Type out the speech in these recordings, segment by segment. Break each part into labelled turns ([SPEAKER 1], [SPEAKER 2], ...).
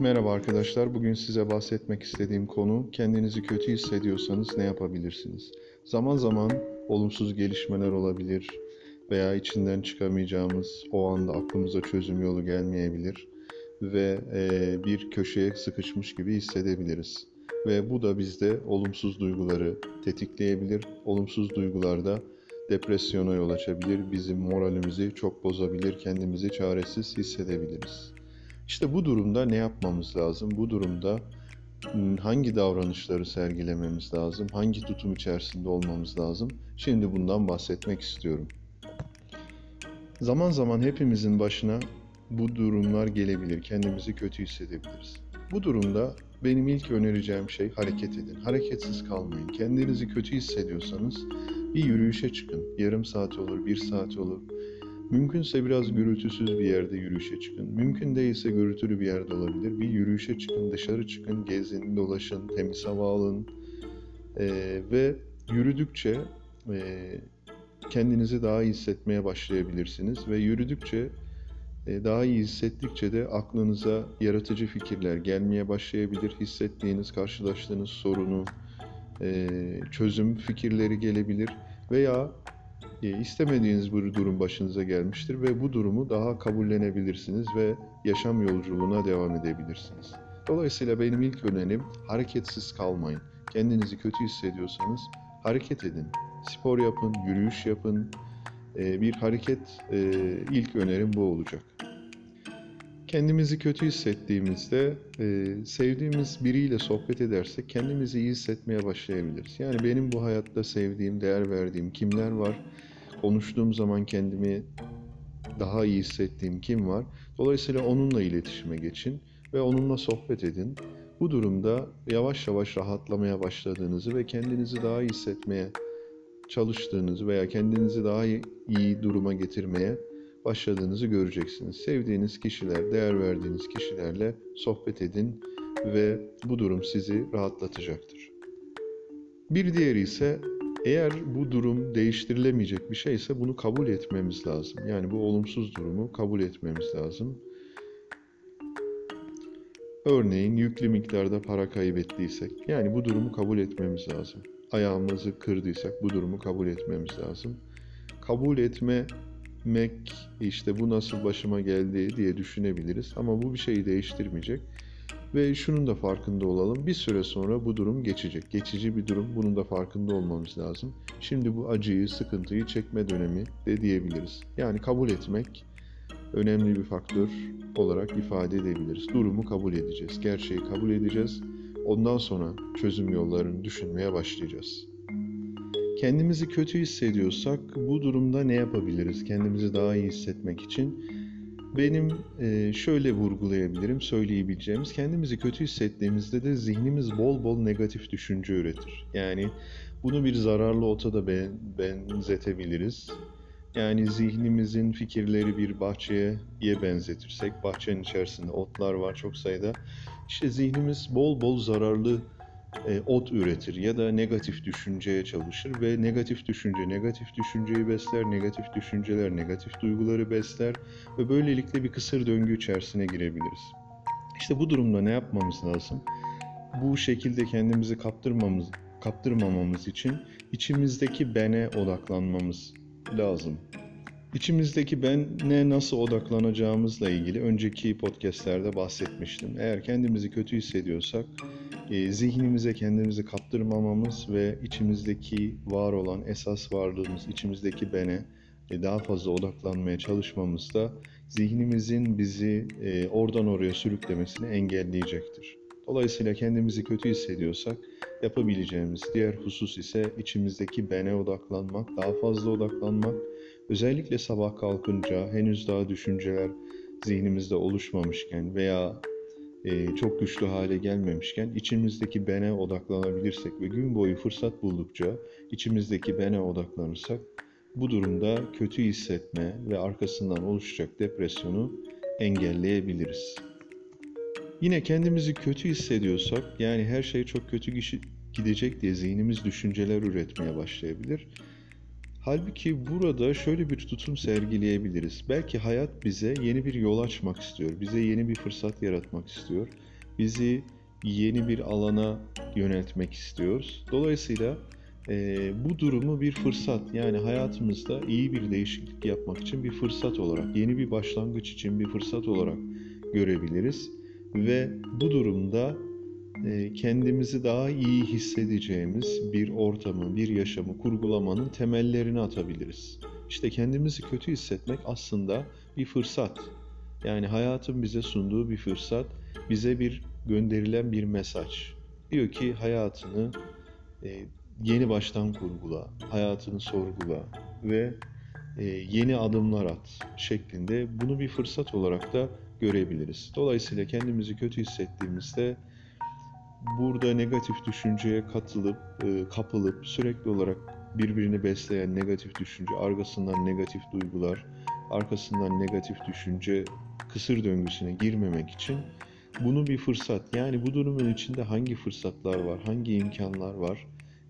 [SPEAKER 1] Merhaba arkadaşlar. Bugün size bahsetmek istediğim konu kendinizi kötü hissediyorsanız ne yapabilirsiniz? Zaman zaman olumsuz gelişmeler olabilir veya içinden çıkamayacağımız o anda aklımıza çözüm yolu gelmeyebilir ve e, bir köşeye sıkışmış gibi hissedebiliriz. Ve bu da bizde olumsuz duyguları tetikleyebilir. Olumsuz duygular da depresyona yol açabilir, bizim moralimizi çok bozabilir, kendimizi çaresiz hissedebiliriz. İşte bu durumda ne yapmamız lazım? Bu durumda hangi davranışları sergilememiz lazım? Hangi tutum içerisinde olmamız lazım? Şimdi bundan bahsetmek istiyorum. Zaman zaman hepimizin başına bu durumlar gelebilir. Kendimizi kötü hissedebiliriz. Bu durumda benim ilk önereceğim şey hareket edin. Hareketsiz kalmayın. Kendinizi kötü hissediyorsanız bir yürüyüşe çıkın. Yarım saat olur, bir saat olur. Mümkünse biraz gürültüsüz bir yerde yürüyüşe çıkın. Mümkün değilse gürültülü bir yerde olabilir. Bir yürüyüşe çıkın, dışarı çıkın, gezin, dolaşın, temiz hava alın. Ee, ve yürüdükçe e, kendinizi daha iyi hissetmeye başlayabilirsiniz. Ve yürüdükçe e, daha iyi hissettikçe de aklınıza yaratıcı fikirler gelmeye başlayabilir. Hissettiğiniz, karşılaştığınız sorunu, e, çözüm fikirleri gelebilir. Veya e, istemediğiniz bir durum başınıza gelmiştir ve bu durumu daha kabullenebilirsiniz ve yaşam yolculuğuna devam edebilirsiniz. Dolayısıyla benim ilk önerim hareketsiz kalmayın. Kendinizi kötü hissediyorsanız hareket edin. Spor yapın, yürüyüş yapın. E, bir hareket e, ilk önerim bu olacak. Kendimizi kötü hissettiğimizde e, sevdiğimiz biriyle sohbet edersek kendimizi iyi hissetmeye başlayabiliriz. Yani benim bu hayatta sevdiğim, değer verdiğim kimler var? Konuştuğum zaman kendimi daha iyi hissettiğim kim var? Dolayısıyla onunla iletişime geçin ve onunla sohbet edin. Bu durumda yavaş yavaş rahatlamaya başladığınızı ve kendinizi daha iyi hissetmeye çalıştığınızı veya kendinizi daha iyi duruma getirmeye başladığınızı göreceksiniz. Sevdiğiniz kişiler, değer verdiğiniz kişilerle sohbet edin ve bu durum sizi rahatlatacaktır. Bir diğeri ise eğer bu durum değiştirilemeyecek bir şeyse bunu kabul etmemiz lazım. Yani bu olumsuz durumu kabul etmemiz lazım. Örneğin yüklü miktarda para kaybettiysek, yani bu durumu kabul etmemiz lazım. Ayağımızı kırdıysak bu durumu kabul etmemiz lazım. Kabul etme Mek işte bu nasıl başıma geldi diye düşünebiliriz ama bu bir şeyi değiştirmeyecek. Ve şunun da farkında olalım. Bir süre sonra bu durum geçecek. Geçici bir durum. Bunun da farkında olmamız lazım. Şimdi bu acıyı, sıkıntıyı çekme dönemi de diyebiliriz. Yani kabul etmek önemli bir faktör olarak ifade edebiliriz. Durumu kabul edeceğiz. Gerçeği kabul edeceğiz. Ondan sonra çözüm yollarını düşünmeye başlayacağız. Kendimizi kötü hissediyorsak bu durumda ne yapabiliriz kendimizi daha iyi hissetmek için? Benim e, şöyle vurgulayabilirim, söyleyebileceğimiz kendimizi kötü hissettiğimizde de zihnimiz bol bol negatif düşünce üretir. Yani bunu bir zararlı ota da benzetebiliriz. Yani zihnimizin fikirleri bir bahçeye benzetirsek, bahçenin içerisinde otlar var çok sayıda. İşte zihnimiz bol bol zararlı e, ot üretir ya da negatif düşünceye çalışır ve negatif düşünce negatif düşünceyi besler, negatif düşünceler negatif duyguları besler ve böylelikle bir kısır döngü içerisine girebiliriz. İşte bu durumda ne yapmamız lazım? Bu şekilde kendimizi kaptırmamız kaptırmamamız için içimizdeki bene odaklanmamız lazım. İçimizdeki ben ne nasıl odaklanacağımızla ilgili önceki podcastlerde bahsetmiştim. Eğer kendimizi kötü hissediyorsak e, zihnimize kendimizi kaptırmamamız ve içimizdeki var olan esas varlığımız, içimizdeki bene e, daha fazla odaklanmaya çalışmamız da zihnimizin bizi e, oradan oraya sürüklemesini engelleyecektir. Dolayısıyla kendimizi kötü hissediyorsak yapabileceğimiz diğer husus ise içimizdeki bene odaklanmak, daha fazla odaklanmak. Özellikle sabah kalkınca henüz daha düşünceler zihnimizde oluşmamışken veya e, çok güçlü hale gelmemişken içimizdeki bene odaklanabilirsek ve gün boyu fırsat buldukça içimizdeki bene odaklanırsak bu durumda kötü hissetme ve arkasından oluşacak depresyonu engelleyebiliriz. Yine kendimizi kötü hissediyorsak yani her şey çok kötü gidecek diye zihnimiz düşünceler üretmeye başlayabilir. Halbuki burada şöyle bir tutum sergileyebiliriz. Belki hayat bize yeni bir yol açmak istiyor, bize yeni bir fırsat yaratmak istiyor, bizi yeni bir alana yöneltmek istiyoruz. Dolayısıyla e, bu durumu bir fırsat yani hayatımızda iyi bir değişiklik yapmak için bir fırsat olarak, yeni bir başlangıç için bir fırsat olarak görebiliriz. Ve bu durumda kendimizi daha iyi hissedeceğimiz bir ortamı, bir yaşamı kurgulamanın temellerini atabiliriz. İşte kendimizi kötü hissetmek aslında bir fırsat. Yani hayatın bize sunduğu bir fırsat, bize bir gönderilen bir mesaj. Diyor ki hayatını e, yeni baştan kurgula, hayatını sorgula ve e, yeni adımlar at şeklinde bunu bir fırsat olarak da görebiliriz. Dolayısıyla kendimizi kötü hissettiğimizde burada negatif düşünceye katılıp, e, kapılıp sürekli olarak birbirini besleyen negatif düşünce, arkasından negatif duygular, arkasından negatif düşünce kısır döngüsüne girmemek için bunu bir fırsat. Yani bu durumun içinde hangi fırsatlar var, hangi imkanlar var,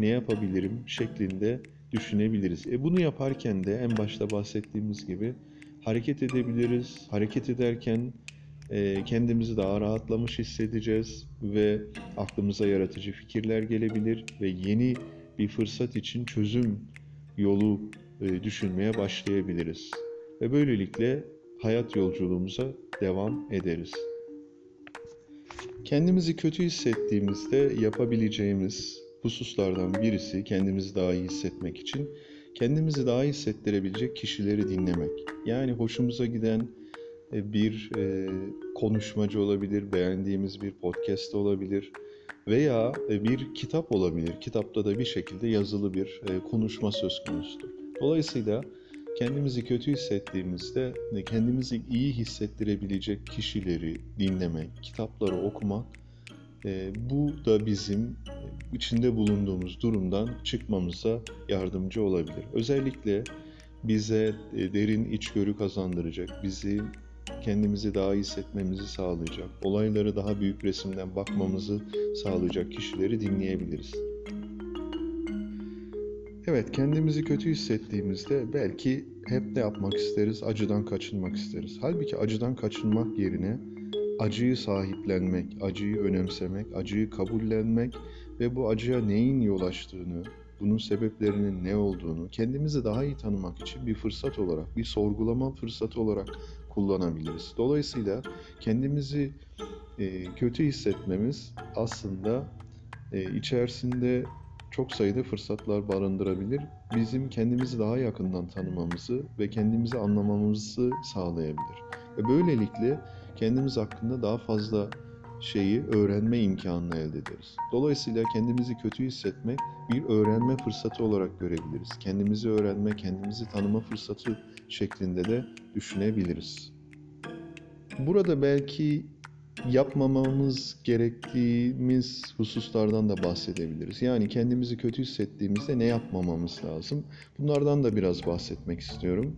[SPEAKER 1] ne yapabilirim şeklinde düşünebiliriz. E bunu yaparken de en başta bahsettiğimiz gibi hareket edebiliriz. Hareket ederken e, kendimizi daha rahatlamış hissedeceğiz ve aklımıza yaratıcı fikirler gelebilir ve yeni bir fırsat için çözüm yolu e, düşünmeye başlayabiliriz. Ve böylelikle hayat yolculuğumuza devam ederiz. Kendimizi kötü hissettiğimizde yapabileceğimiz hususlardan birisi kendimizi daha iyi hissetmek için kendimizi daha iyi hissettirebilecek kişileri dinlemek. Yani hoşumuza giden bir e, konuşmacı olabilir, beğendiğimiz bir podcast olabilir veya e, bir kitap olabilir. Kitapta da bir şekilde yazılı bir konuşma söz konusudur. Dolayısıyla kendimizi kötü hissettiğimizde kendimizi iyi hissettirebilecek kişileri dinlemek, kitapları okumak bu da bizim içinde bulunduğumuz durumdan çıkmamıza yardımcı olabilir. Özellikle bize derin içgörü kazandıracak, bizi kendimizi daha iyi hissetmemizi sağlayacak, olayları daha büyük resimden bakmamızı sağlayacak kişileri dinleyebiliriz. Evet, kendimizi kötü hissettiğimizde belki hep ne yapmak isteriz? Acıdan kaçınmak isteriz. Halbuki acıdan kaçınmak yerine acıyı sahiplenmek, acıyı önemsemek, acıyı kabullenmek ve bu acıya neyin yol açtığını, bunun sebeplerinin ne olduğunu kendimizi daha iyi tanımak için bir fırsat olarak, bir sorgulama fırsatı olarak kullanabiliriz. Dolayısıyla kendimizi e, kötü hissetmemiz aslında e, içerisinde çok sayıda fırsatlar barındırabilir. Bizim kendimizi daha yakından tanımamızı ve kendimizi anlamamızı sağlayabilir. Ve böylelikle kendimiz hakkında daha fazla şeyi öğrenme imkanını elde ederiz. Dolayısıyla kendimizi kötü hissetmek bir öğrenme fırsatı olarak görebiliriz. Kendimizi öğrenme, kendimizi tanıma fırsatı şeklinde de düşünebiliriz. Burada belki yapmamamız gerektiğimiz hususlardan da bahsedebiliriz. Yani kendimizi kötü hissettiğimizde ne yapmamamız lazım? Bunlardan da biraz bahsetmek istiyorum.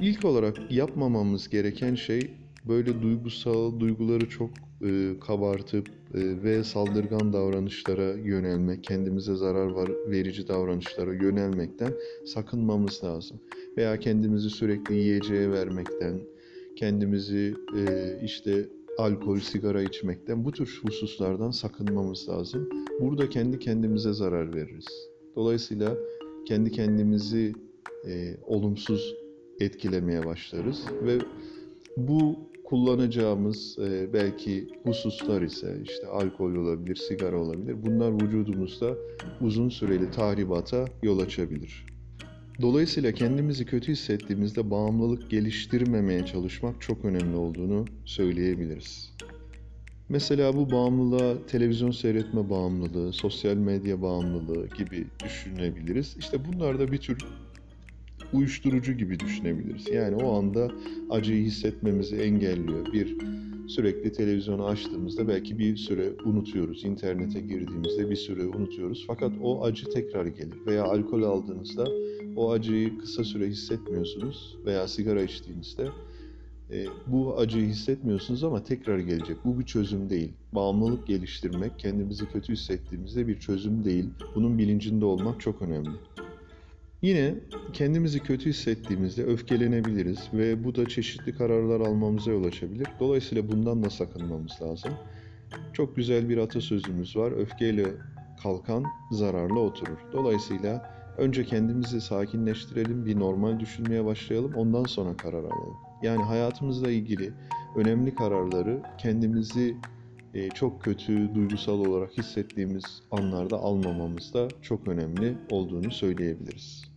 [SPEAKER 1] İlk olarak yapmamamız gereken şey böyle duygusal duyguları çok e, kabartıp e, ve saldırgan davranışlara yönelmek, kendimize zarar var, verici davranışlara yönelmekten sakınmamız lazım. Veya kendimizi sürekli yiyeceğe vermekten, kendimizi e, işte alkol, sigara içmekten bu tür hususlardan sakınmamız lazım. Burada kendi kendimize zarar veririz. Dolayısıyla kendi kendimizi e, olumsuz etkilemeye başlarız ve bu kullanacağımız e, belki hususlar ise işte alkol olabilir, sigara olabilir. Bunlar vücudumuzda uzun süreli tahribata yol açabilir. Dolayısıyla kendimizi kötü hissettiğimizde bağımlılık geliştirmemeye çalışmak çok önemli olduğunu söyleyebiliriz. Mesela bu bağımlılığa televizyon seyretme bağımlılığı, sosyal medya bağımlılığı gibi düşünebiliriz. İşte bunlar da bir tür uyuşturucu gibi düşünebiliriz. Yani o anda acıyı hissetmemizi engelliyor. Bir sürekli televizyonu açtığımızda belki bir süre unutuyoruz. İnternete girdiğimizde bir süre unutuyoruz. Fakat o acı tekrar gelir. Veya alkol aldığınızda o acıyı kısa süre hissetmiyorsunuz. Veya sigara içtiğinizde e, bu acıyı hissetmiyorsunuz ama tekrar gelecek. Bu bir çözüm değil. Bağımlılık geliştirmek kendimizi kötü hissettiğimizde bir çözüm değil. Bunun bilincinde olmak çok önemli. Yine kendimizi kötü hissettiğimizde öfkelenebiliriz ve bu da çeşitli kararlar almamıza yol açabilir. Dolayısıyla bundan da sakınmamız lazım. Çok güzel bir atasözümüz var. Öfkeyle kalkan zararlı oturur. Dolayısıyla önce kendimizi sakinleştirelim, bir normal düşünmeye başlayalım, ondan sonra karar alalım. Yani hayatımızla ilgili önemli kararları kendimizi e, çok kötü duygusal olarak hissettiğimiz anlarda almamamız da çok önemli olduğunu söyleyebiliriz.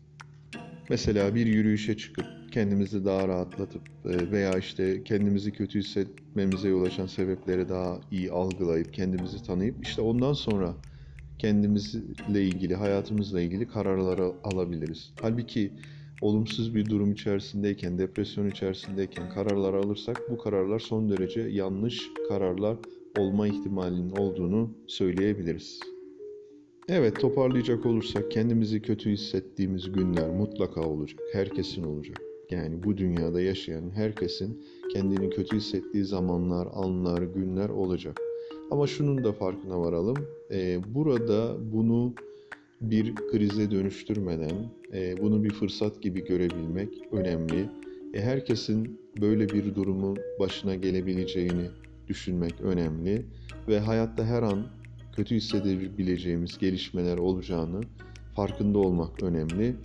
[SPEAKER 1] Mesela bir yürüyüşe çıkıp kendimizi daha rahatlatıp e, veya işte kendimizi kötü hissetmemize yol açan sebepleri daha iyi algılayıp kendimizi tanıyıp işte ondan sonra kendimizle ilgili, hayatımızla ilgili kararları alabiliriz. Halbuki olumsuz bir durum içerisindeyken, depresyon içerisindeyken kararlar alırsak bu kararlar son derece yanlış kararlar olma ihtimalinin olduğunu söyleyebiliriz. Evet, toparlayacak olursak kendimizi kötü hissettiğimiz günler mutlaka olacak. Herkesin olacak. Yani bu dünyada yaşayan herkesin kendini kötü hissettiği zamanlar, anlar, günler olacak. Ama şunun da farkına varalım. Ee, burada bunu bir krize dönüştürmeden, e, bunu bir fırsat gibi görebilmek önemli. E, herkesin böyle bir durumun başına gelebileceğini düşünmek önemli ve hayatta her an kötü hissedebileceğimiz gelişmeler olacağını farkında olmak önemli.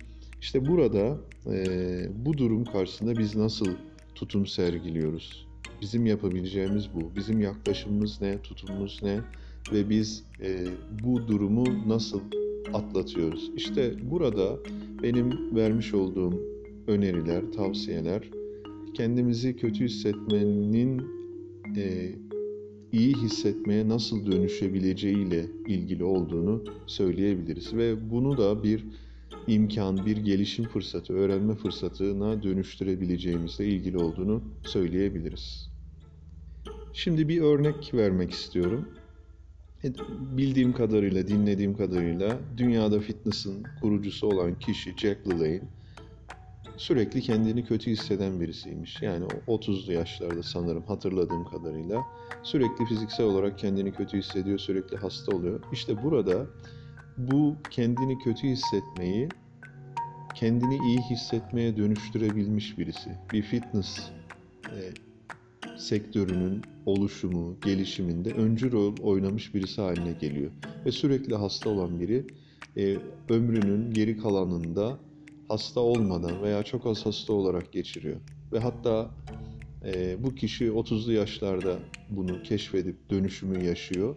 [SPEAKER 1] İşte burada e, bu durum karşısında biz nasıl tutum sergiliyoruz? Bizim yapabileceğimiz bu. Bizim yaklaşımımız ne, tutumumuz ne ve biz e, bu durumu nasıl atlatıyoruz? İşte burada benim vermiş olduğum öneriler, tavsiyeler kendimizi kötü hissetmenin e, iyi hissetmeye nasıl dönüşebileceğiyle ilgili olduğunu söyleyebiliriz ve bunu da bir imkan, bir gelişim fırsatı, öğrenme fırsatına dönüştürebileceğimizle ilgili olduğunu söyleyebiliriz. Şimdi bir örnek vermek istiyorum. E, bildiğim kadarıyla, dinlediğim kadarıyla dünyada fitness'ın kurucusu olan kişi Jack LaLanne sürekli kendini kötü hisseden birisiymiş. Yani 30'lu yaşlarda sanırım hatırladığım kadarıyla sürekli fiziksel olarak kendini kötü hissediyor, sürekli hasta oluyor. İşte burada bu kendini kötü hissetmeyi kendini iyi hissetmeye dönüştürebilmiş birisi. Bir fitness e, sektörünün oluşumu, gelişiminde öncü rol oynamış birisi haline geliyor. Ve sürekli hasta olan biri e, ömrünün geri kalanında hasta olmadan veya çok az hasta olarak geçiriyor. Ve hatta e, bu kişi 30'lu yaşlarda bunu keşfedip dönüşümü yaşıyor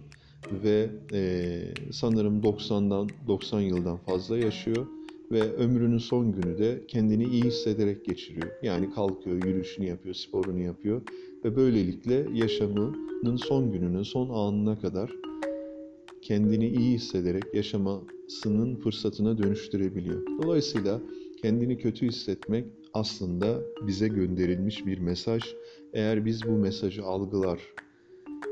[SPEAKER 1] ve e, sanırım 90'dan 90 yıldan fazla yaşıyor ve ömrünün son günü de kendini iyi hissederek geçiriyor. Yani kalkıyor, yürüyüşünü yapıyor, sporunu yapıyor ve böylelikle yaşamının son gününün son anına kadar kendini iyi hissederek yaşamasının fırsatına dönüştürebiliyor. Dolayısıyla kendini kötü hissetmek aslında bize gönderilmiş bir mesaj. Eğer biz bu mesajı algılar,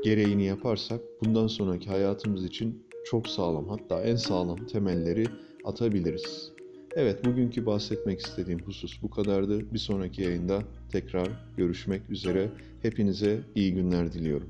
[SPEAKER 1] gereğini yaparsak bundan sonraki hayatımız için çok sağlam hatta en sağlam temelleri atabiliriz. Evet bugünkü bahsetmek istediğim husus bu kadardı. Bir sonraki yayında tekrar görüşmek üzere. Hepinize iyi günler diliyorum.